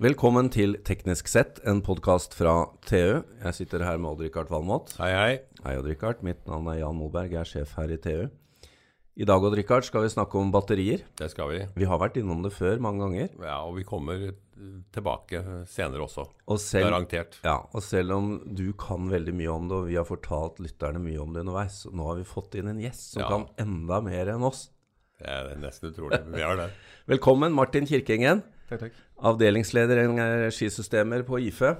Velkommen til Teknisk sett, en podkast fra TU. Jeg sitter her med Odd-Rikard Valmot. Hei, hei. Hei, Odd-Rikard. Mitt navn er Jan Moberg, jeg er sjef her i TU. I dag Odd-Rikard, skal vi snakke om batterier. Det skal vi. Vi har vært innom det før mange ganger. Ja, og vi kommer tilbake senere også. Og selv, Garantert. ja, og selv om du kan veldig mye om det, og vi har fortalt lytterne mye om det underveis, så nå har vi fått inn en gjest som Ja. kan enda mer enn oss. Det er nesten utrolig. Vi har det. Velkommen, Martin Kirkengen. Takk, takk. Avdelingsleder i energisystemer på IFE.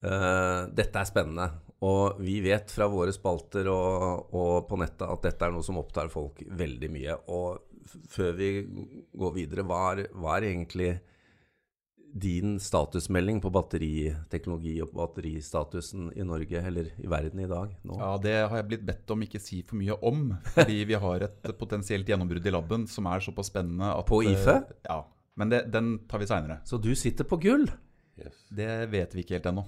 Dette er spennende, og vi vet fra våre spalter og, og på nettet at dette er noe som opptar folk veldig mye. Og før vi går videre, hva er, hva er egentlig din statusmelding på batteriteknologi og batteristatusen i Norge, eller i verden i dag? Nå? Ja, Det har jeg blitt bedt om ikke si for mye om, fordi vi har et potensielt gjennombrudd i laben som er såpass spennende at På IFE? eh, Ja, men det, den tar vi seinere. Så du sitter på gull? Yes. Det vet vi ikke helt ennå.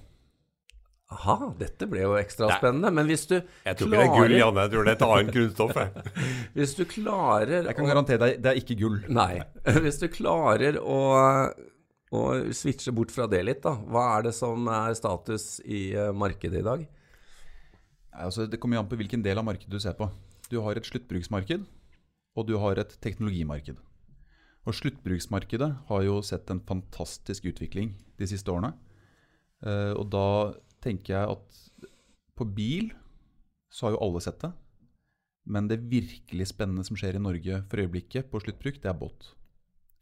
Aha, dette ble jo ekstra spennende. Men hvis du Jeg tror ikke det er gull, Janne. Jeg tror det er et annet grunnstoff. Hvis du klarer Jeg kan å- garantere deg, det er ikke gull. Nei. Hvis du klarer å, å switche bort fra det litt, da. Hva er det som er status i eh, markedet i dag? Altså, det kommer an på hvilken del av markedet du ser på. Du har et sluttbruksmarked, og du har et teknologimarked. Og sluttbruksmarkedet har jo sett en fantastisk utvikling de siste årene. Eh, og da tenker jeg at på bil så har jo alle sett det. Men det virkelig spennende som skjer i Norge for øyeblikket på sluttbruk, det er båt.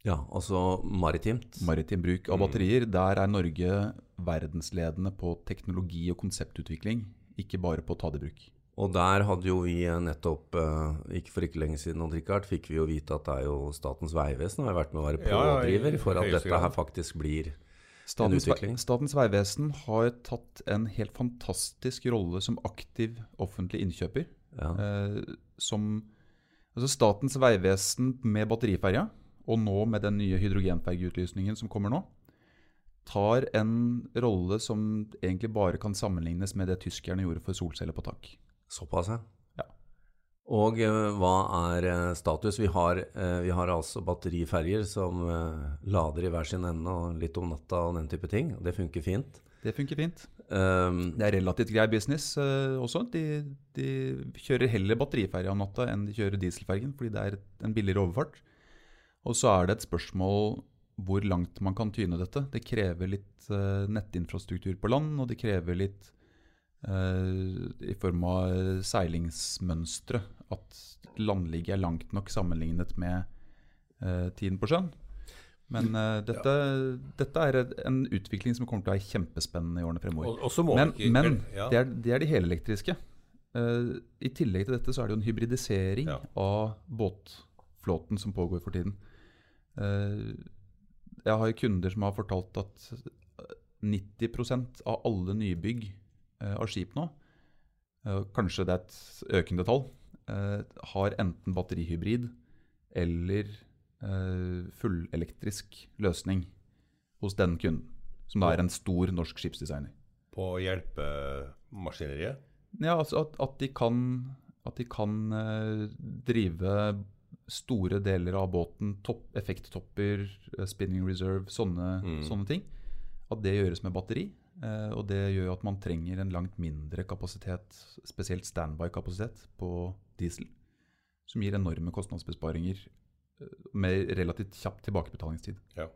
Ja, altså maritimt. Maritim bruk av batterier. Der er Norge verdensledende på teknologi og konseptutvikling, ikke bare på å ta det i bruk. Og der hadde jo vi nettopp, eh, ikke for ikke lenge siden, Richard, fikk vi jo vite at det er jo Statens vegvesen har vært med å være pådriver for at dette her faktisk blir Statens, en utvikling. Statens vegvesen har tatt en helt fantastisk rolle som aktiv offentlig innkjøper. ja. Eh, som altså Statens vegvesen med batteriferja, og nå med den nye hydrogenfergeutlysningen som kommer nå, tar en rolle som egentlig bare kan sammenlignes med det tyskerne gjorde for solceller på tak. Såpass, ja. Ja. Og eh, hva er eh, status? Vi har, eh, vi har altså batteriferjer som lader i hver sin ende og litt om natta og den type ting. Det funker fint. Det funker fint. Um, Det er relativt grei business uh, også. De, de kjører heller batteriferja om natta enn de kjører dieselfergen, fordi det er en billigere overfart. Og så er det et spørsmål hvor langt man kan tyne dette. Det krever litt uh, nettinfrastruktur på land, og det krever litt i form av seilingsmønstre. At landligget er langt nok sammenlignet med eh, tiden på sjøen. Men uh, dette, dette er en utvikling som kommer til å være kjempespennende i årene fremover. Og, Men, ikke men ja. det, er, det er de helelektriske. Uh, I tillegg til dette så er det jo en hybridisering Ja. av båtflåten som pågår for tiden. Uh, jeg har kunder som har fortalt at 90% av alle nybygg eh, av skip nå, eh, kanskje det er et økende tall, eh, har enten batterihybrid eller eh, fullelektrisk løsning hos den kunden, som da er en stor norsk skipsdesigner. På hjelpemaskineriet. Ja, altså at, at de kan, at de kan eh, drive store deler av båten, topp, effekttopper, eh, spinning reserve, sånne, Mm. sånne ting. At det gjøres med batteri. Eh, og det gjør at man trenger en langt mindre kapasitet, spesielt standby-kapasitet, på diesel. Som gir enorme kostnadsbesparinger eh, med relativt kjapp tilbakebetalingstid. Ja.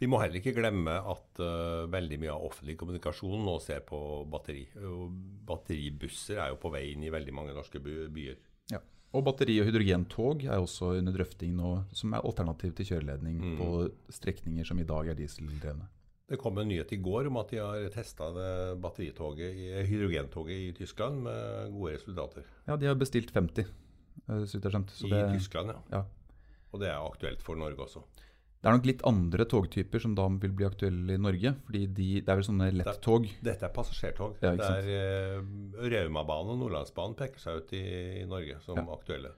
Vi må heller ikke glemme at uh, veldig mye av offentlig kommunikasjon nå ser på batteri. Og batteribusser er jo på vei inn i veldig mange norske byer. Ja. Og batteri- og hydrogentog er også under drøfting nå, som er alternativ til kjøreledning Mm. på strekninger som i dag er dieseldrevne. Det kom en nyhet i går om at de har testa batteritoget, hydrogentoget i Tyskland med gode resultater. Ja, de har bestilt 50, eh, så vidt jeg har skjønt. Så I det, Tyskland, ja. ja. Og det er aktuelt for Norge også. det er nok litt andre togtyper som da vil bli aktuelle i Norge. fordi de, det er vel sånne lettog. Dette er passasjertog. Ja, det er eh, Raumabanen og Nordlandsbanen peker seg ut i, i Norge som Ja. aktuelle.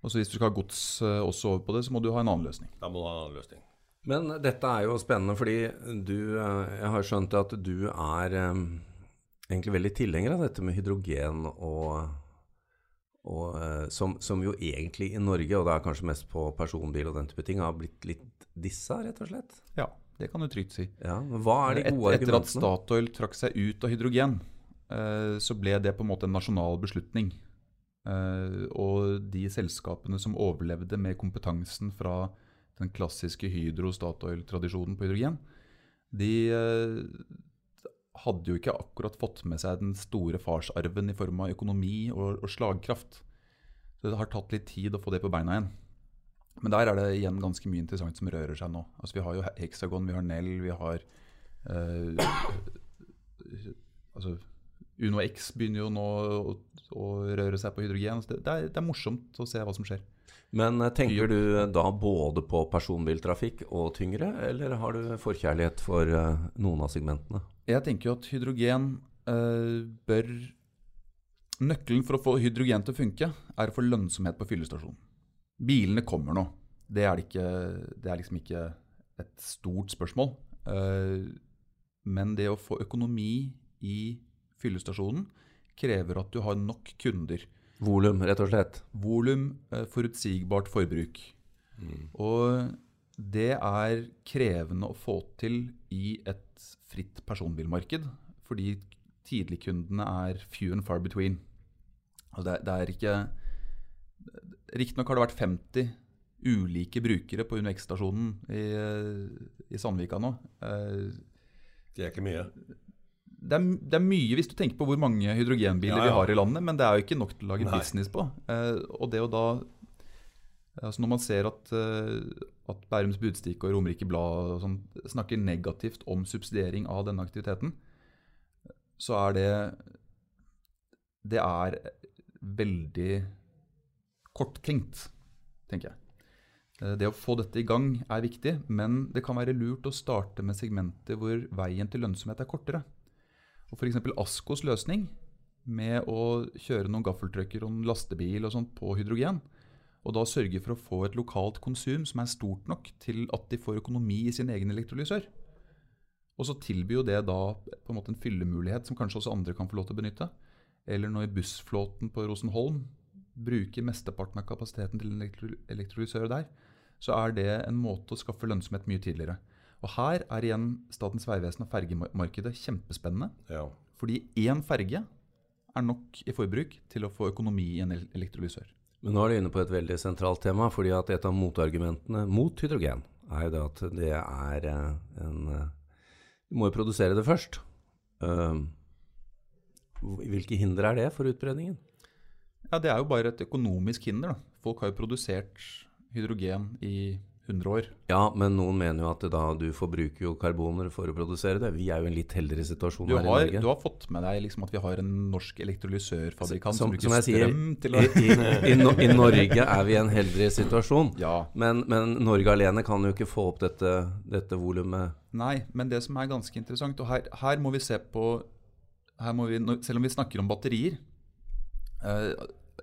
Og så hvis du skal ha gods eh, også over på det, så må du ha en annen løsning. Da må du ha en annen løsning. Men dette er jo spennende, fordi du eh, Jeg har skjønt at du er eh, egentlig veldig tilhenger av dette med hydrogen og, og eh, som, som jo egentlig i Norge, og det er kanskje mest på personbil og den type ting, har blitt litt dissa, rett og slett. Ja, det kan du trygt si. Ja, men Hva er de Et, argumentene? etter at? Statoil trakk seg ut av hydrogen, eh, så ble det på en måte en nasjonal beslutning. Eh, og de selskapene som overlevde med kompetansen fra den klassiske Hydro-Statoil-tradisjonen på hydrogen, de eh, hadde jo ikke akkurat fått med seg den store farsarven i form av økonomi og, og slagkraft. Så det har tatt litt tid å få det på beina igjen. Men der er det igjen ganske mye interessant som rører seg nå. Altså Vi har jo Hexagon, vi har Nell, vi har eh, altså Uno X begynner jo nå å, å røre seg på hydrogen. Det, er, det er morsomt å se hva som skjer. Men eh, tenker du da både på personbiltrafikk og tyngre, eller har du forkjærlighet for eh, noen av segmentene? Jeg tenker jo at hydrogen eh, bør Nøkkelen for å få hydrogen til å funke, er å få lønnsomhet på fyllestasjonen. Bilene kommer nå. Det er, det ikke, det er liksom ikke et stort spørsmål. Eh, men det å få økonomi i fyllestasjonen krever at du har nok kunder. Volum, rett og slett. Volum, eh, forutsigbart forbruk. Og det er krevende å få til i et fritt personbilmarked, fordi tidligkundene er few and far between. Altså det, er- det er ikke Riktignok har det vært 50 ulike brukere på UnoX-stasjonen i, i Sandvika nå. Eh, Det er ikke mye. Det er, det er mye hvis du tenker på hvor mange hydrogenbiler Ja, ja. vi har i landet, men det er jo ikke nok til å lage Nei. business på. Eh, og det å da altså Når man ser at, eh, at Bærums Budstikke og Romerike Blad og sånn, snakker negativt om subsidiering av denne aktiviteten, så er det Det er veldig korttenkt, tenker jeg. Eh, Det å få dette i gang er viktig, men det kan være lurt å starte med segmenter hvor veien til lønnsomhet er kortere. Og F.eks. Askos løsning med å kjøre noen gaffeltrucker og en lastebil og sånt på hydrogen, og da sørge for å få et lokalt konsum som er stort nok til at de får økonomi i sin egen elektrolysør. Og så tilbyr jo det da på en måte en fyllemulighet som kanskje også andre kan få lov til å benytte. Eller når bussflåten på Rosenholm bruker mesteparten av kapasiteten til en elektro elektrolysør der, så er det en måte å skaffe lønnsomhet mye tidligere. Og her er igjen Statens vegvesen og fergemarkedet kjempespennende. Ja. Fordi én ferge er nok i forbruk til å få økonomi i en el- elektrolysør. Men nå er du inne på et veldig sentralt tema, fordi at et av motargumentene mot hydrogen er jo det at det er eh, en eh, Du må jo produsere det først. Eh, Hvilke hinder er det for utbredningen? Ja, Det er jo bare et økonomisk hinder. da. Folk har jo produsert hydrogen i 100 år. Ja, men noen mener jo at da du forbruker jo karboner for å produsere det. Vi er jo i en litt heldigere situasjon Du her har, i Norge. du har fått med deg liksom at vi har en norsk elektrolysørfabrikant Som- som, bruker sier, strøm til å I, i, No- I Norge er vi i en heldigere situasjon. Ja. Men, men Norge alene kan jo ikke få opp dette, dette volumet. Nei, men det som er ganske interessant, og her, her må vi se på her må vi, Selv om vi snakker om batterier eh,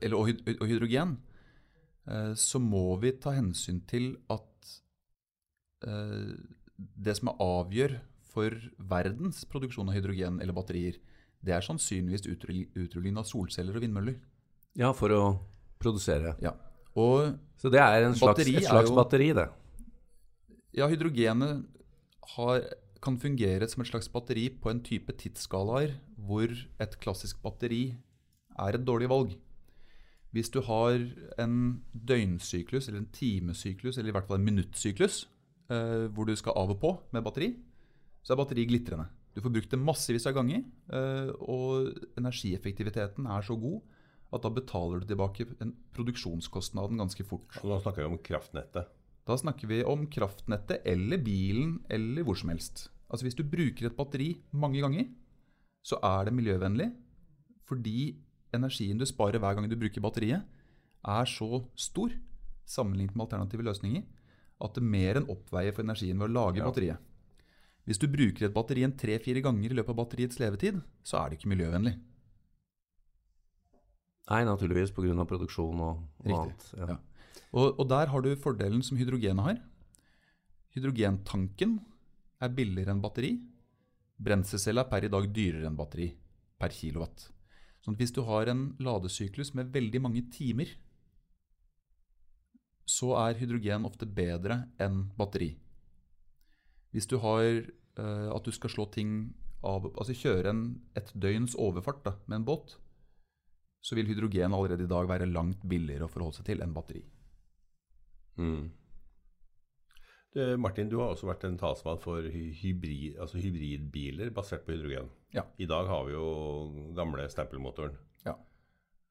eller, og, og hydrogen, så må vi ta hensyn til at eh, det som er avgjør for verdens produksjon av hydrogen eller batterier, det er sannsynligvis utrulling av solceller og vindmøller. Ja, for å produsere. Ja. Og Så det er en slags, Batteri et slags jo- batteri, det. Ja, hydrogenet har, kan fungere som et slags batteri på en type tidsskalaer hvor et klassisk batteri er et dårlig valg. Hvis du har en døgnsyklus, eller en timesyklus, eller i hvert fall en minuttsyklus, eh, hvor du skal av og på med batteri, så er batteri glitrende. Du får brukt det massevis av ganger, eh, og energieffektiviteten er så god at da betaler du tilbake en produksjonskostnaden ganske fort. Så nå snakker vi om kraftnettet. Da snakker vi om kraftnettet eller bilen eller hvor som helst. Altså Hvis du bruker et batteri mange ganger, så er det miljøvennlig fordi energien du sparer hver gang du bruker batteriet, er så stor sammenlignet med alternative løsninger at det mer enn oppveier for energien ved å lage Ja. batteriet. Hvis du bruker et batteri en tre-fire ganger i løpet av batteriets levetid, så er det ikke miljøvennlig. Nei, naturligvis pga. produksjon og, og Riktig, annet. Ja. ja. Og, og der har du fordelen som hydrogenet har. Hydrogentanken er billigere enn batteri. Brenselcella er per i dag dyrere enn batteri per kilowatt. Sånn hvis du har en ladesyklus med veldig mange timer, så er hydrogen ofte bedre enn batteri. Hvis du har uh, at du skal slå ting av Altså kjøre en, et døgns overfart da, med en båt, så vil hydrogen allerede i dag være langt billigere å forholde seg til enn batteri. Mm. Du, Martin, du har også vært en talsmann for hybrid, altså hybridbiler basert på hydrogen. Ja. I dag har vi jo gamle stempelmotoren. Ja.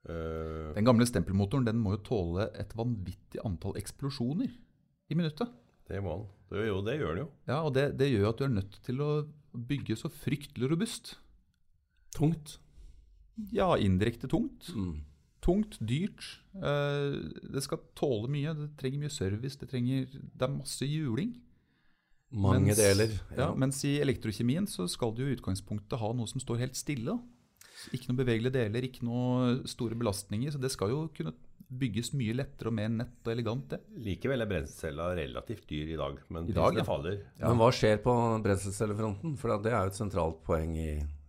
Uh, Den gamle stempelmotoren den må jo tåle et vanvittig antall eksplosjoner i minuttet. det må den. Det, jo, det gjør den jo. Ja, og det, det gjør at du er nødt til å bygge så fryktelig robust. Tungt. Ja, indirekte tungt. Mm. Tungt, dyrt. Eh, det skal tåle mye. Det trenger mye service. Det, trenger, det er masse juling. Mange Mens- deler. Ja, mens i elektrokjemien så skal du i utgangspunktet ha noe som står helt stille. Ikke noen bevegelige deler, ikke noen store belastninger. Så det skal jo kunne bygges mye lettere og mer nett og elegant, det. Likevel er brenselcella relativt dyr i dag, men I dag, ja. faller. Men hva skjer på brenselcellefronten? For det er jo et sentralt poeng i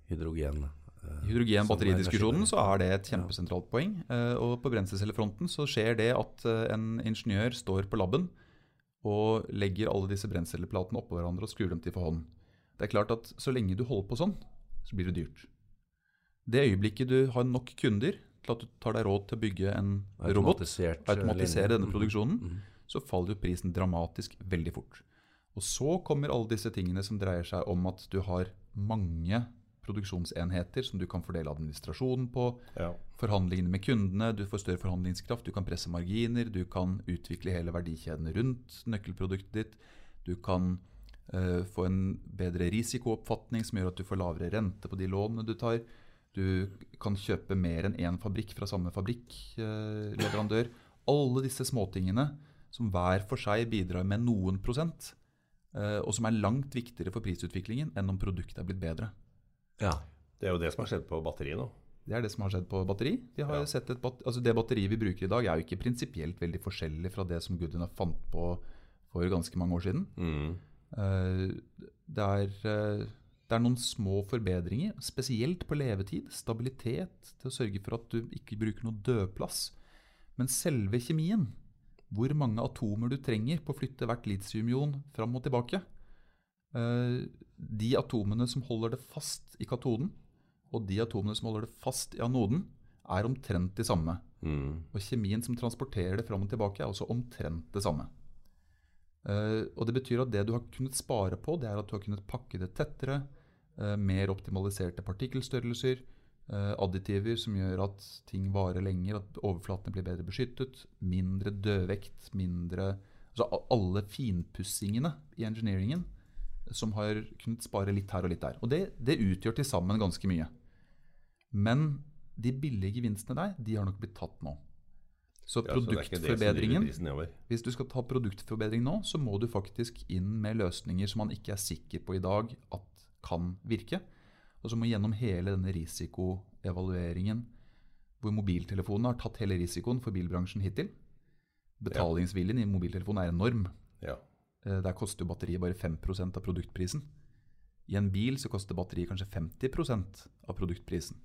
hydrogen. Eh, I hydrogen-batteridiskusjonen så er det et kjempesentralt poeng. Eh, Og på brenselscellefronten så skjer det at eh, en ingeniør står på laben og legger alle disse brenselplatene oppå hverandre og skrur dem til for hånd. Det er klart at så lenge du holder på sånn, så blir det dyrt. Det øyeblikket du har nok kunder til at du tar deg råd til å bygge en robot, eh, automatisere denne produksjonen, Mhm. så faller jo prisen dramatisk veldig fort. Og så kommer alle disse tingene som dreier seg om at du har mange produksjonsenheter som du kan fordele administrasjonen på, Ja. forhandlingene med kundene, du får større forhandlingskraft, du kan presse marginer, du kan utvikle hele verdikjeden rundt nøkkelproduktet ditt, du kan uh, få en bedre risikooppfatning som gjør at du får lavere rente på de lånene du tar. Du kan kjøpe mer enn én fabrikk fra samme fabrikkleverandør. Uh, leverandør. Alle disse småtingene som hver for seg bidrar med noen prosent, eh, og som er langt viktigere for prisutviklingen enn om produktet er blitt bedre. Ja. Det er jo det som har skjedd på batteri nå. Det er det som har skjedd på batteri. De har Ja. sett et bat altså det batteriet vi bruker i dag, er jo ikke prinsipielt veldig forskjellig fra det som Goodyear fant på for ganske mange år siden. Mm. Eh, Det er, eh, det er noen små forbedringer, spesielt på levetid. Stabilitet til å sørge for at du ikke bruker noe dødplass. Men selve kjemien, hvor mange atomer du trenger på å flytte hvert litiumion fram og tilbake eh, De atomene som holder det fast i katoden, og de atomene som holder det fast i anoden, er omtrent de samme. Mm. Og kjemien som transporterer det fram og tilbake, er også omtrent det samme. Uh, og Det betyr at det du har kunnet spare på, det er at du har kunnet pakke det tettere, uh, mer optimaliserte partikkelstørrelser, uh, additiver som gjør at ting varer lenger, at overflatene blir bedre beskyttet, mindre dødvekt, mindre Altså alle finpussingene i engineeringen som har kunnet spare litt her og litt der. Og det, det utgjør til sammen ganske mye. Men de billige gevinstene der, de har nok blitt tatt nå. Så Ja, produktforbedringen så. Hvis du skal ta produktforbedring nå, så må du faktisk inn med løsninger som man ikke er sikker på i dag at kan virke. Og så må gjennom hele denne risikoevalueringen, hvor mobiltelefonene har tatt hele risikoen for bilbransjen hittil. Betalingsviljen i mobiltelefonen er enorm. Ja. Eh, Der koster jo batteriet bare 5% av produktprisen. I en bil så koster batteriet kanskje 50% av produktprisen.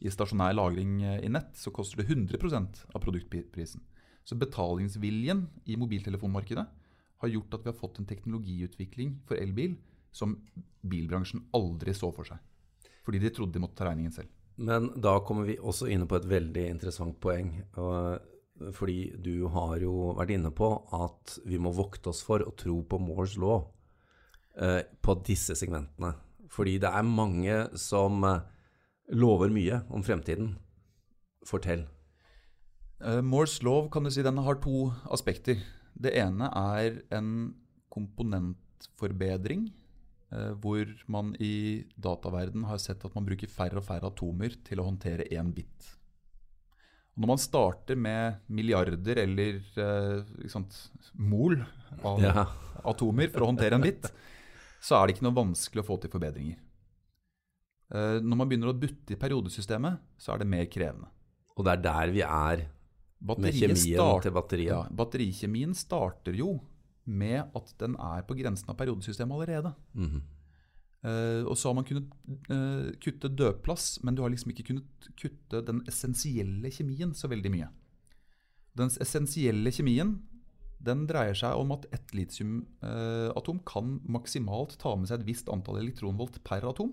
I stasjonær lagring eh, i nett så koster det 100% av produktprisen. Så betalingsviljen i mobiltelefonmarkedet har gjort at vi har fått en teknologiutvikling for elbil som bilbransjen aldri så for seg. Fordi de trodde de måtte ta regningen selv. Men da kommer vi også inne på et veldig interessant poeng. og- Fordi du har jo vært inne på at vi må vokte oss for å tro på Moores law eh, på disse segmentene. Fordi det er mange som eh, lover mye om fremtiden. Fortell. Uh, Moores lov kan du si, den har to aspekter. Det ene er en komponentforbedring, eh, hvor man i dataverden har sett at man bruker færre og færre atomer til å håndtere én bit. Når man starter med milliarder eller eh, sant, mol av Ja. atomer for å håndtere en bit, så er det ikke noe vanskelig å få til forbedringer. Eh, Når man begynner å butte i periodesystemet, så er det mer krevende. Og det er der vi er med kjemien start- til batteriet. Ja, batterikjemien starter jo med at den er på grensen av periodesystemet allerede. Mhm. Eh, og så har man kunnet uh, kutte dødplass, men du har liksom ikke kunnet kutte den essensielle kjemien så veldig mye. Den essensielle kjemien den dreier seg om at ett litiumatom kan maksimalt ta med seg et visst antall elektronvolt per atom.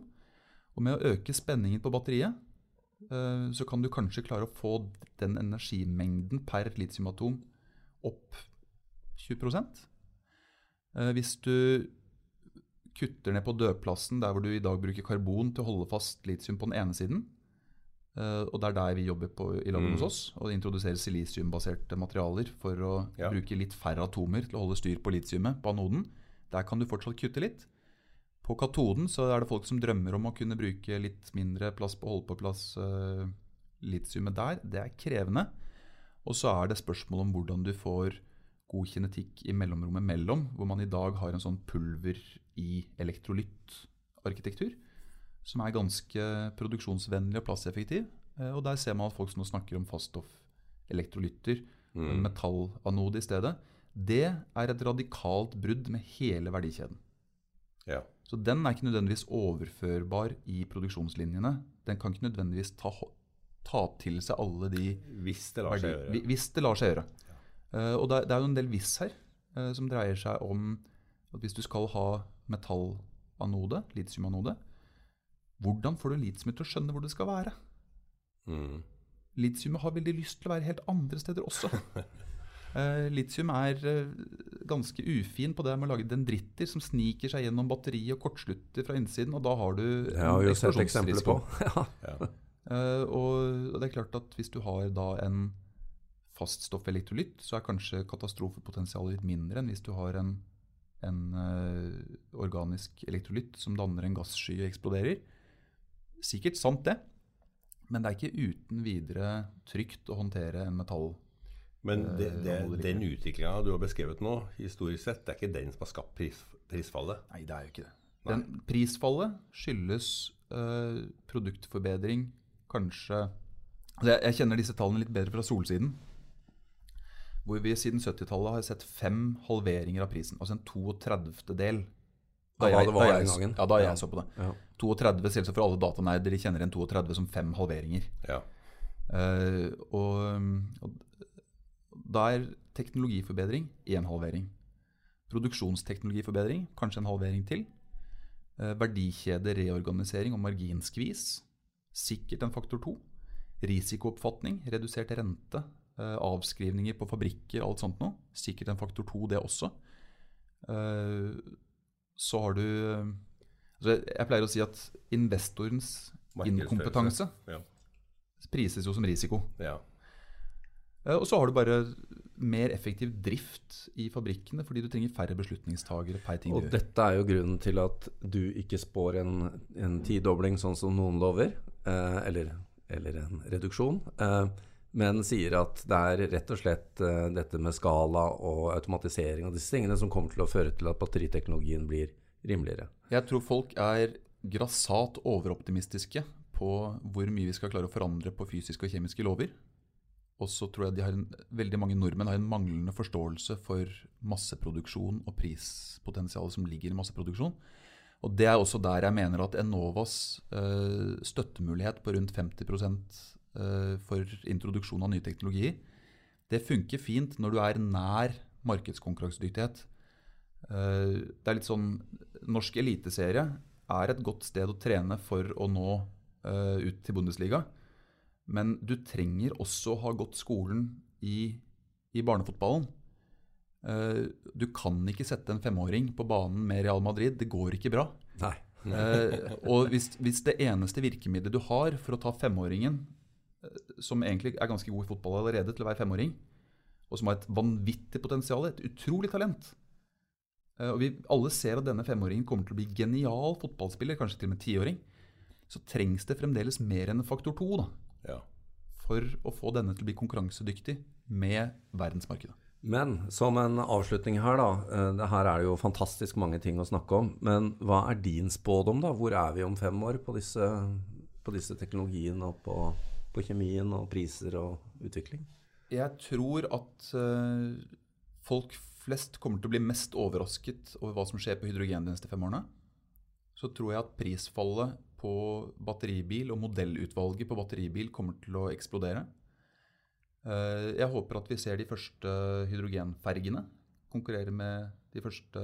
Og med å øke spenningen på batteriet, eh, så kan du kanskje klare å få den energimengden per litiumatom opp 20 Eh, Hvis du kutter ned på dødplassen der hvor du i dag bruker karbon til å holde fast litium på den ene siden, Uh, og det er der vi jobber på, i laget Mm. hos oss, og introduserer silisiumbaserte materialer for å Ja. bruke litt færre atomer til å holde styr på litiumet på anoden. Der kan du fortsatt kutte litt. På katoden så er det folk som drømmer om å kunne bruke litt mindre plass på å holde på plass uh, litiumet der. Det er krevende. Og så er det spørsmål om hvordan du får god kinetikk i mellomrommet mellom, hvor man i dag har en sånn pulver i elektrolyttarkitektur, som er ganske produksjonsvennlig og plasseffektiv. Eh, Og der ser man at folk som nå snakker om faststoff-elektrolytter, Mm. metallanode i stedet. Det er et radikalt brudd med hele verdikjeden. Ja. Så den er ikke nødvendigvis overførbar i produksjonslinjene. Den kan ikke nødvendigvis ta, ta til seg alle de Hvis det lar seg gjøre. Hvis det lar seg gjøre. Eh, og det, det er jo en del hvis her, uh, som dreier seg om at hvis du skal ha metallanode, litiumanode, hvordan får du litiumet til å skjønne hvor det skal være? Mm. Litiumet har veldig lyst til å være helt andre steder også. uh, litium er uh, ganske ufin på det med å lage dendritter som sniker seg gjennom batteriet og kortslutter fra innsiden, og da har du Det har vi jo sett eksempler på. Ja. uh, og og det er klart at hvis du har da en faststoff-elektrolytt, så er kanskje katastrofepotensialet litt mindre enn hvis du har en, en eh, organisk elektrolytt som danner en gasssky og eksploderer. Sikkert sant, det. Men det er ikke uten videre trygt å håndtere en metall. Men det, Eh, det, den utviklinga du har beskrevet nå, historisk sett, det er ikke den som har skapt pris, prisfallet. Nei, det er jo ikke det. Den prisfallet skyldes eh, produktforbedring, kanskje altså jeg, jeg kjenner disse tallene litt bedre fra solsiden. Hvor vi siden 70-tallet har sett fem halveringer av prisen. Altså en 32. del. Da, hva det var jeg. Ja, da jeg Ja. så på det. Ja. 32, selvsagt for alle datanerder, de kjenner igjen 32 som fem halveringer. Ja. Uh, og, og da er teknologiforbedring én halvering. Produksjonsteknologiforbedring kanskje en halvering til. Verdikjede verdikjedereorganisering og marginskvis sikkert en faktor to. Risikooppfatning, redusert rente, avskrivninger på fabrikker, alt sånt noe. Sikkert en faktor to, det også. Eh, så har du eh, altså Jeg pleier å si at investorens inkompetanse Ja. prises jo som risiko. ja. Eh, Og så har du bare mer effektiv drift i fabrikkene, fordi du trenger færre beslutningstagere per ting du Og gjør. dette er jo grunnen til at du ikke spår en, en tidobling sånn som noen lover, eh, eller, eller en reduksjon, eh, men sier at det er rett og slett eh, dette med skala og automatisering og disse tingene som kommer til å føre til at batteriteknologien blir rimeligere. Jeg tror folk er grassat overoptimistiske på hvor mye vi skal klare å forandre på fysiske og kjemiske lover. Og så tror jeg en, veldig mange nordmenn har en manglende forståelse for masseproduksjon og prispotensialet som ligger i masseproduksjon. Og det er også der jeg mener at Enovas eh, støttemulighet på rundt 50 eh, for introduksjon av nye teknologier, det funker fint når du er nær markedskonkurransedyktighet. Eh, det er litt sånn Norsk eliteserie er et godt sted å trene for å nå eh, ut til Bundesliga. Men du trenger også å ha gått skolen i, i barnefotballen. Eh, du kan ikke sette en femåring på banen med Real Madrid. Det går ikke bra. Nei. Eh, og hvis, hvis det eneste virkemidlet du har for å ta femåringen, eh, som egentlig er ganske god i fotball allerede til å være femåring, og som har et vanvittig potensial, et utrolig talent eh, Og vi alle ser at denne femåringen kommer til å bli genial fotballspiller, kanskje til og med tiåring. Så trengs det fremdeles mer enn faktor to da, ja. for å få denne til å bli konkurransedyktig med verdensmarkedet. Men som en avslutning her, da. eh, det Her er det jo fantastisk mange ting å snakke om. Men hva er din spådom, da? Hvor er vi om fem år på disse, på disse teknologiene og på, på kjemien og priser og utvikling? Jeg tror at eh, folk flest kommer til å bli mest overrasket over hva som skjer på hydrogen de neste fem årene. Så tror jeg at prisfallet på batteribil og modellutvalget på batteribil kommer til å eksplodere. Eh, Jeg håper at vi ser de første hydrogenfergene konkurrere med de første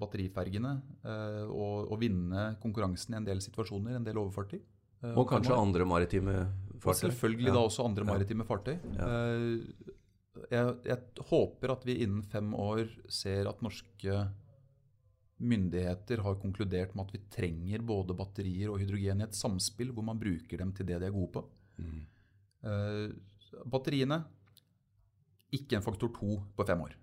batterifergene. eh, Og, og vinne konkurransen i en del situasjoner, en del overfartøy. eh, Og kanskje andre maritime Og selvfølgelig da også andre maritime fartøy. Eh, Jeg, jeg håper at vi innen fem år ser at norske myndigheter har konkludert med at vi trenger både batterier og hydrogen i et samspill hvor man bruker dem til det de er gode på. Mm. Eh, batteriene ikke en faktor to på fem år.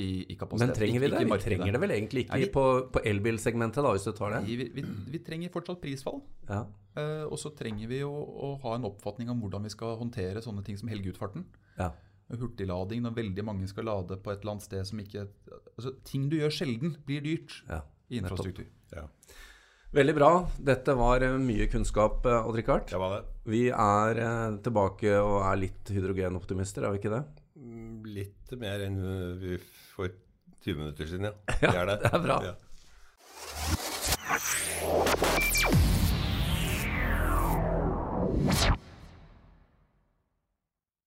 I, i kapasitet. Men trenger vi det? Vi trenger det vel egentlig ikke Nei, vi- på, på elbilsegmentet, da, hvis du tar det? Vi, vi, vi trenger fortsatt prisfall. Ja. Uh, og så trenger vi å, å ha en oppfatning om hvordan vi skal håndtere sånne ting som helgeutfarten. ja. Hurtiglading når veldig mange skal lade på et eller annet sted som ikke altså, Ting du gjør sjelden, blir dyrt ja. i infrastruktur. Ja, Veldig bra. Dette var eh, mye kunnskap, eh, var det. Vi er tilbake og er litt hydrogenoptimister, er vi ikke det? Litt mer enn vi for 20 minutter siden, ja. det er det. det er bra. Ja. you